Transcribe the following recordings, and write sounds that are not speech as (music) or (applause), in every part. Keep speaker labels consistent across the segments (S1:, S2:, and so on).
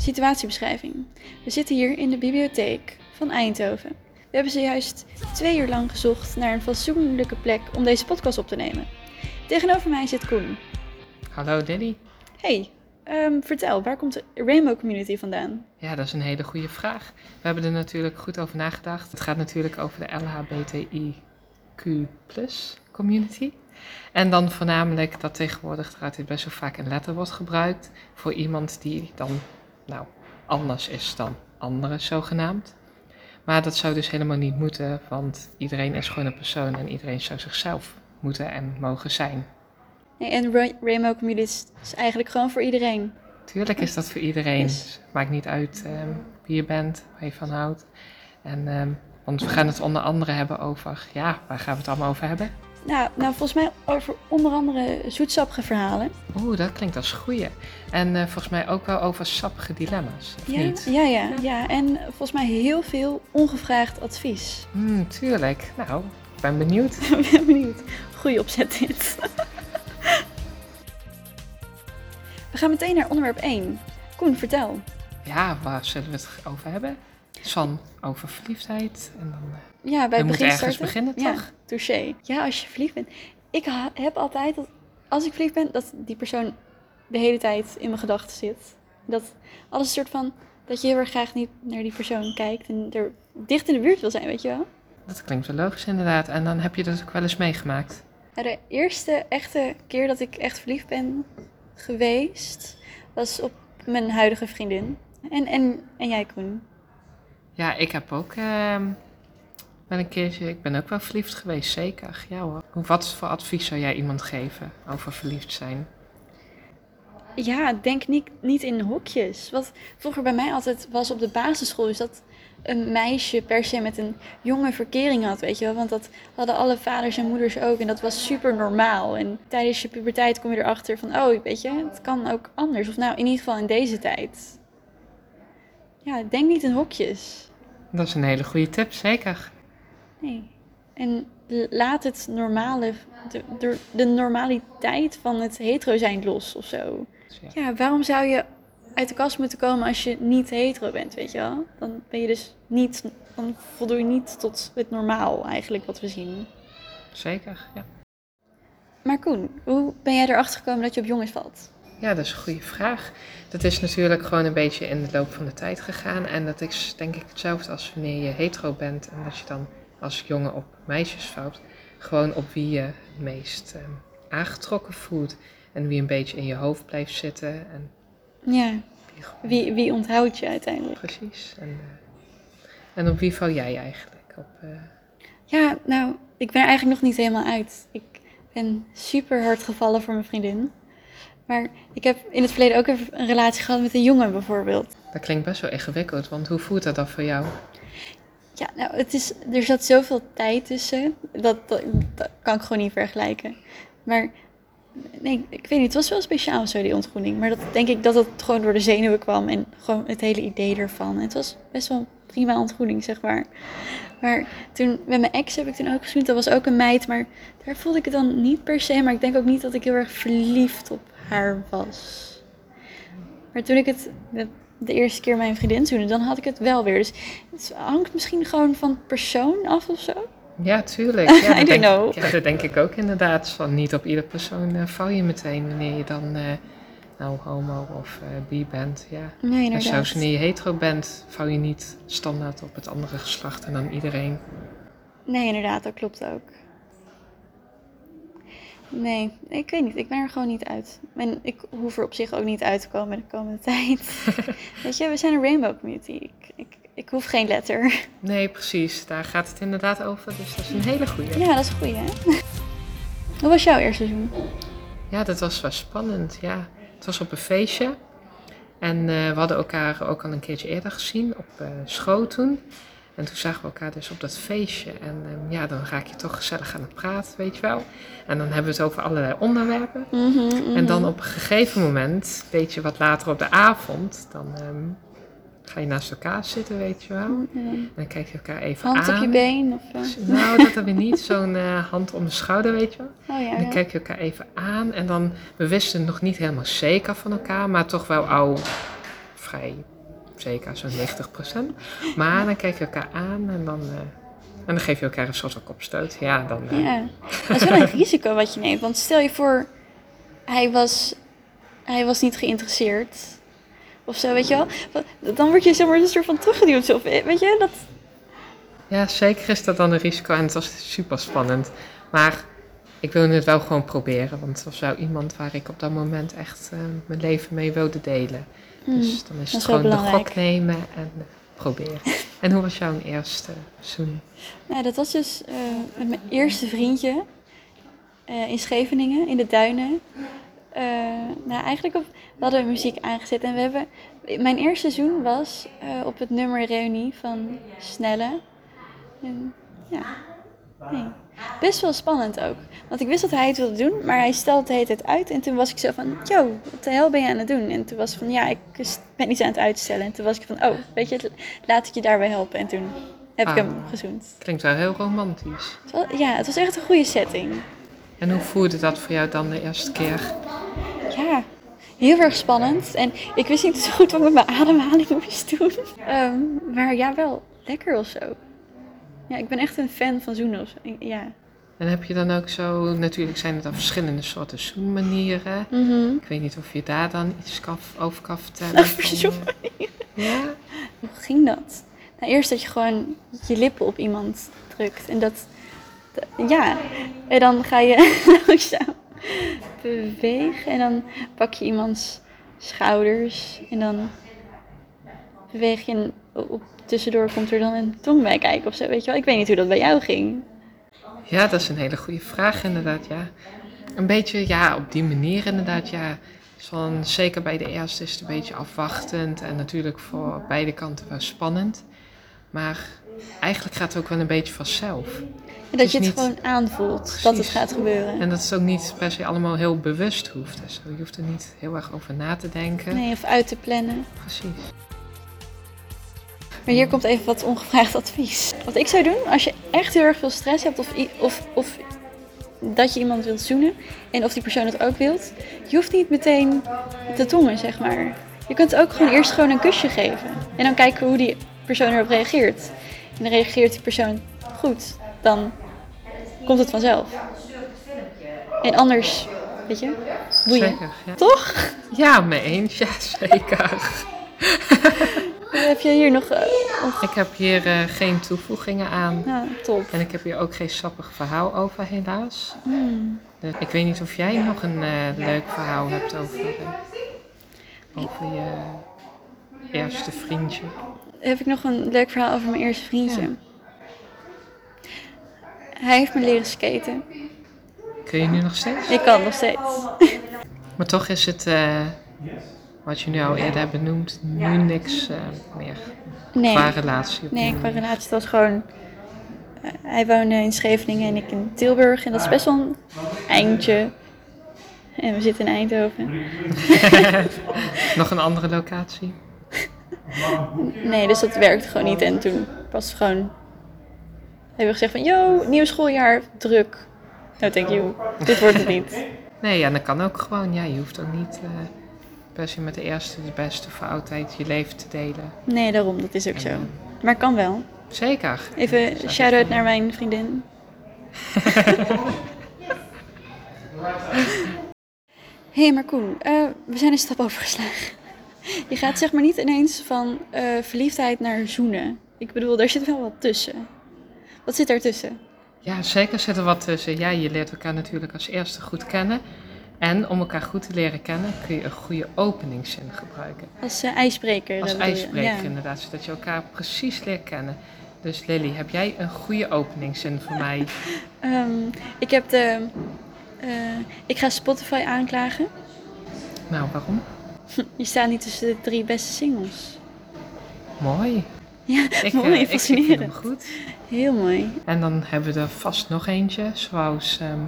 S1: Situatiebeschrijving. We zitten hier in de bibliotheek van Eindhoven. We hebben zojuist twee uur lang gezocht naar een fatsoenlijke plek om deze podcast op te nemen. Tegenover mij zit Koen.
S2: Hallo Danny.
S1: Hey, ehm, vertel, waar komt de Rainbow Community vandaan?
S2: Ja, dat is een hele goede vraag. We hebben er natuurlijk goed over nagedacht. Het gaat natuurlijk over de LHBTIQ community. En dan voornamelijk dat tegenwoordig eruit best wel vaak een letter wordt gebruikt voor iemand die dan nou, anders is dan anderen zogenaamd. Maar dat zou dus helemaal niet moeten, want iedereen is gewoon een persoon en iedereen zou zichzelf moeten en mogen zijn.
S1: Nee, en Ra- Rainbow Community is, eigenlijk gewoon voor iedereen.
S2: Tuurlijk is dat voor iedereen.
S1: Yes.
S2: Maakt niet uit ehm, wie je bent, waar je van houdt. En, ehm, want we gaan het onder andere hebben over, ja, waar gaan we het allemaal over hebben?
S1: Nou, nou volgens mij over onder andere zoetsappige verhalen.
S2: Oeh, dat klinkt als goeie. En eh, volgens mij ook wel over sappige dilemma's, of
S1: Ja,
S2: niet?
S1: ja, ja, ja. En volgens mij heel veel ongevraagd advies.
S2: Hmm, tuurlijk. Nou, ik ben benieuwd. (laughs)
S1: Ik ben benieuwd. Goeie opzet dit. We gaan meteen naar onderwerp 1. Koen, vertel.
S2: Ja, waar zullen we het over hebben? Van over verliefdheid. En dan, eh,
S1: Ja, bij het begin
S2: ergens
S1: starten.
S2: beginnen,
S1: Ja,
S2: toch?
S1: Touché. Ja, als je verliefd bent. Ik heb altijd, dat, als ik verliefd ben, dat die persoon de hele tijd in mijn gedachten zit. Dat alles een soort van, dat je heel erg graag niet naar die persoon kijkt en er dicht in de buurt wil zijn, weet je wel?
S2: Dat klinkt wel logisch inderdaad. En dan heb je dat ook wel eens meegemaakt.
S1: De eerste echte keer dat ik echt verliefd ben geweest, was op mijn huidige vriendin. En, en, en jij, Koen?
S2: Ja, ik heb ook ehm, wel een keertje, ik ben ook wel verliefd geweest, zeker. Ja hoor. Hoe- Wat voor advies zou jij iemand geven over verliefd zijn?
S1: Ja, denk niet, niet in hokjes. Wat vroeger bij mij altijd was op de basisschool, is dat een meisje per se met een jonge verkering had, weet je wel. Want dat hadden alle vaders en moeders ook en dat was super normaal. En tijdens je puberteit kom je erachter van, oh, weet je, het kan ook anders. Of nou, in ieder geval in deze tijd. Ja, denk niet in hokjes.
S2: Dat is een hele goede tip, zeker.
S1: Nee. En laat het normale, de, de, normaliteit van het hetero zijn los of zo.
S2: Ja.
S1: Ja, waarom zou je uit de kast moeten komen als je niet hetero bent, weet je wel? Dan ben je dus niet, dan voldoe je niet tot het normaal eigenlijk wat we zien.
S2: Zeker, ja.
S1: Maar Koen, hoe ben jij erachter gekomen dat je op jongens valt?
S2: Ja, dat is een goede vraag. Dat is natuurlijk gewoon een beetje in de loop van de tijd gegaan. En dat is denk ik hetzelfde als wanneer je hetero bent. En dat je dan als jongen op meisjes valt. Gewoon op wie je het meest ehm, aangetrokken voelt. En wie een beetje in je hoofd blijft zitten. En
S1: Ja,
S2: wie gewoon-
S1: wie, wie onthoudt je uiteindelijk?
S2: Precies. En, eh, en op wie val jij eigenlijk? Op, eh,
S1: Ja, nou, ik ben er eigenlijk nog niet helemaal uit. Ik ben super hard gevallen voor mijn vriendin. Maar ik heb in het verleden ook even een relatie gehad met een jongen bijvoorbeeld.
S2: dat klinkt best wel ingewikkeld. Want hoe voelt dat dan voor jou?
S1: Ja, nou, het is, er zat zoveel tijd tussen. Dat, dat, kan ik gewoon niet vergelijken. Maar nee, ik weet niet, het was wel speciaal zo, die ontgroening. Maar dat denk ik dat het gewoon door de zenuwen kwam en gewoon het hele idee ervan. En het was best wel prima ontgroening, zeg maar. Maar toen, met mijn ex heb ik toen ook gezoend. Dat was ook een meid, maar daar voelde ik het dan niet per se. Maar ik denk ook niet dat ik heel erg verliefd op haar was. Maar toen ik het de eerste keer mijn vriendin zoende, dan had ik het wel weer. Dus het hangt misschien gewoon van persoon af of zo.
S2: Ja, tuurlijk. (laughs) Ja,
S1: I don't
S2: denk,
S1: know.
S2: Ja, dat denk ik ook inderdaad. Van niet op ieder persoon eh, val je meteen wanneer je dan eh, nou homo of eh, bi bent. Ja.
S1: Nee,
S2: En zelfs wanneer je hetero bent, val je niet standaard op het andere geslacht en dan iedereen.
S1: Nee, inderdaad, dat klopt ook. Nee, ik weet niet. Ik ben er gewoon niet uit. En ik hoef er op zich ook niet uit te komen de komende (laughs) tijd. (laughs) weet je, we zijn een rainbow community. Ik, ik, ik hoef geen letter.
S2: Nee, precies. Daar gaat het inderdaad over. Dus dat is een hele goede.
S1: Ja, dat is goed, hè? Hoe was jouw eerste seizoen?
S2: Ja, dat was wel spannend. Ja, het was op een feestje. En eh, we hadden elkaar ook al een keertje eerder gezien op eh, school toen. En toen zagen we elkaar dus op dat feestje. En ehm, ja, dan raak je toch gezellig aan het praten, weet je wel. En dan hebben we het over allerlei onderwerpen.
S1: Mhm,
S2: En dan op een gegeven moment, een beetje wat later op de avond, dan ehm, ga je naast elkaar zitten, weet je wel. En dan kijk je elkaar even
S1: Hand
S2: aan.
S1: op je been? Of, eh?
S2: Nou, dat hebben we niet. (laughs) Zo'n eh, hand om de schouder, weet je wel.
S1: Oh ja,
S2: En dan
S1: ja.
S2: kijk je elkaar even aan en dan, we wisten nog niet helemaal zeker van elkaar, maar toch wel al vrij zeker, zo'n 90%. Maar dan kijk je elkaar aan en dan, eh, en dan geef je elkaar een soort kopstoot. Ja, dan... eh,
S1: Ja, dat is wel een risico wat je neemt. Want stel je voor, hij was, hij was niet geïnteresseerd. Of zo, weet je wel. Dan word je zomaar een soort van teruggeduwd. Of, weet je, dat...
S2: Ja, zeker is dat dan een risico en het was super spannend. Maar ik wilde het wel gewoon proberen, want het was wel iemand waar ik op dat moment echt eh, mijn leven mee wilde delen.
S1: Hmm,
S2: dus dan is het gewoon de
S1: belangrijk.
S2: gok nemen en eh, proberen. (laughs) en hoe was jouw eerste zoen?
S1: Nou, dat was dus eh, met mijn eerste vriendje eh, in Scheveningen, in de duinen. Nou, eigenlijk op, we hadden muziek aangezet en we hebben... Mijn eerste seizoen was op het nummer Reunie van Snelle. En, ja, nee. Best wel spannend ook. Want ik wist dat hij het wilde doen, maar hij stelde het de hele tijd uit. En toen was ik zo van, yo, wat de hel ben je aan het doen? En toen was het van, ja, ik ben iets aan het uitstellen. En toen was ik van, oh, weet je, laat ik je daarbij helpen. En toen heb ik
S2: Ah.
S1: hem gezoend.
S2: Klinkt wel heel romantisch.
S1: Het was- ja, het was echt een goede setting.
S2: En hoe voelde dat voor jou dan de eerste keer?
S1: Ja, heel erg spannend. En ik wist niet zo goed wat ik met mijn ademhaling moest doen. Ehm, maar ja, wel lekker of zo. Ja, ik ben echt een fan van zoenen. of zo. Ik- Ja.
S2: En heb je dan ook zo, natuurlijk zijn het dan verschillende soorten zoenmanieren.
S1: Mhm.
S2: Ik weet niet of je daar dan iets over kan vertellen. Eh, Ja?
S1: Hoe ging dat? Nou, eerst dat je gewoon je lippen op iemand drukt. En dat, dat- ja. En dan ga je (laughs) langzaam bewegen. En dan pak je iemands schouders. En dan beweeg je op, tussendoor komt er dan een tong bij kijken of zo. Weet je wel? Ik weet niet hoe dat bij jou ging.
S2: Ja, dat is een hele goede vraag inderdaad, ja. Een beetje, ja, op die manier inderdaad, ja. Van, zeker bij de eerste is het een beetje afwachtend en natuurlijk voor beide kanten wel spannend. Maar eigenlijk gaat het ook wel een beetje vanzelf.
S1: En dat je het
S2: niet-
S1: gewoon aanvoelt dat het gaat gebeuren.
S2: En dat het ook niet per se allemaal heel bewust hoeft. zo. Je hoeft er niet heel erg over na te denken.
S1: Nee, of uit te plannen.
S2: Precies.
S1: Maar hier komt even wat ongevraagd advies. Wat ik zou doen, als je echt heel erg veel stress hebt of, of, of dat je iemand wilt zoenen en of die persoon het ook wilt, je hoeft niet meteen te tongen, zeg maar. Je kunt ook gewoon eerst gewoon een kusje geven en dan kijken hoe die persoon erop reageert. En dan reageert die persoon goed, dan komt het vanzelf. En anders, weet je, boeien.
S2: Zeker, ja.
S1: Toch?
S2: Ja, mee eens, ja, zeker. (laughs)
S1: Heb je hier nog... eh, nog-
S2: Ik heb hier eh, geen toevoegingen aan.
S1: ja, top.
S2: En ik heb hier ook geen sappig verhaal over, helaas.
S1: Hmm.
S2: Dus ik weet niet of jij nog een eh, leuk verhaal hebt over, eh, over je eerste vriendje.
S1: heb ik nog een leuk verhaal over mijn eerste vriendje.
S2: Ja.
S1: Hij heeft me leren skaten.
S2: Kun je nu nog steeds?
S1: Ik kan nog steeds.
S2: Maar toch is het, eh, wat je nu al eerder hebt benoemd, nu niks eh, meer
S1: Nee,
S2: qua relatie.
S1: nee qua relatie het was gewoon... eh, hij woonde in Scheveningen en ik in Tilburg. En dat is best wel een eindje. En we zitten in Eindhoven. (laughs)
S2: Nog een andere locatie? (laughs)
S1: Nee, dus dat werkte gewoon niet. En toen was het gewoon... Hebben we gezegd van... Yo, nieuw schooljaar, druk. Nou, thank you. Dit wordt het niet.
S2: Nee, ja, dat kan ook gewoon. Ja, je hoeft ook niet eh, per se met de eerste, de beste voor altijd je leven te delen.
S1: Nee, daarom. Dat is ook zo. Maar kan wel.
S2: Zeker.
S1: Even shout-out naar mijn vriendin. Hé, (laughs) hey, maar Koen, eh, we zijn een stap overgeslagen. Je gaat zeg maar niet ineens van eh, verliefdheid naar zoenen. Ik bedoel, daar zit wel wat tussen. Wat zit daar tussen?
S2: Ja, zeker zit er wat tussen. Ja, je leert elkaar natuurlijk als eerste goed kennen. En om elkaar goed te leren kennen kun je een goede openingszin gebruiken.
S1: Als eh, ijsbreker.
S2: Als ijsbreker
S1: Ja.
S2: inderdaad, zodat je elkaar precies leert kennen. Dus Lily, heb jij een goede openingszin voor mij? (laughs)
S1: Ehm, ik heb de... eh, ik ga Spotify aanklagen.
S2: Nou, waarom? (laughs)
S1: Je staat niet tussen de drie beste singles.
S2: Mooi.
S1: Ja,
S2: Ik,
S1: mooi,
S2: eh, ik, ik vind hem
S1: fascinerend.
S2: goed.
S1: Heel mooi.
S2: En dan hebben we er vast nog eentje, zoals... ehm,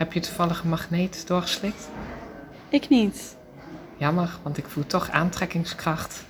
S2: heb je toevallig een magneet doorgeslikt?
S1: Ik niet.
S2: Jammer, want ik voel toch aantrekkingskracht. (laughs)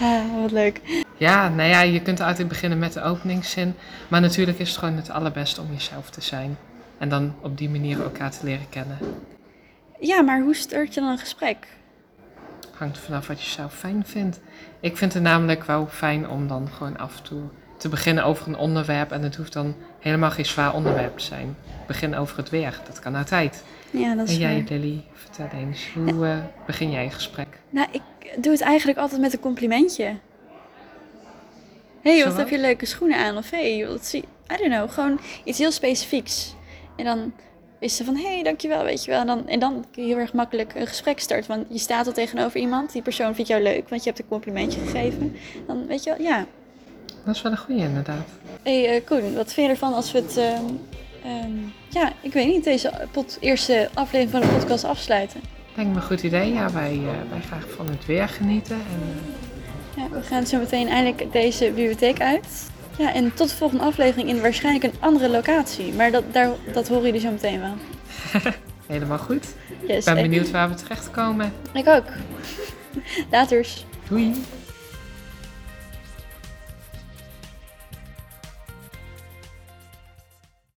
S1: Ah, wat leuk.
S2: Ja, nou ja, je kunt altijd beginnen met de openingszin. Maar natuurlijk is het gewoon het allerbeste om jezelf te zijn. En dan op die manier elkaar te leren kennen.
S1: Ja, maar hoe start je dan een gesprek?
S2: hangt er vanaf wat je zelf fijn vindt. Ik vind het namelijk wel fijn om dan gewoon af en toe te beginnen over een onderwerp. En het hoeft dan helemaal geen zwaar onderwerp te zijn. Begin over het weer, dat kan altijd.
S1: Ja, dat is
S2: En jij,
S1: waar.
S2: Lily, vertel eens, hoe eh, begin jij een gesprek?
S1: Nou, ik doe het eigenlijk altijd met een complimentje. hey, wat heb je leuke schoenen aan? Of hey, wat zie... I don't know, gewoon iets heel specifieks. En dan is ze van, hey, dankjewel, weet je wel. En dan, en dan kun je heel erg makkelijk een gesprek starten. Want je staat al tegenover iemand, die persoon vindt jou leuk, want je hebt een complimentje gegeven. Dan weet je wel, ja.
S2: Dat is wel een goeie inderdaad.
S1: hey, eh, Koen, wat vind je ervan als we het... ehm, ehm, ja, ik weet niet, deze pod- eerste aflevering van de podcast afsluiten.
S2: Lijkt me een goed idee. Ja, wij, eh, wij gaan van het weer genieten. En, eh,
S1: Ja, we gaan zo meteen eindelijk deze bibliotheek uit. Ja, en tot de volgende aflevering in waarschijnlijk een andere locatie. Maar dat, daar, dat horen jullie zo meteen wel. (laughs)
S2: helemaal goed.
S1: Yes,
S2: Ik ben
S1: en-
S2: benieuwd waar we terechtkomen.
S1: Ik ook. (laughs) Laters.
S2: Doei!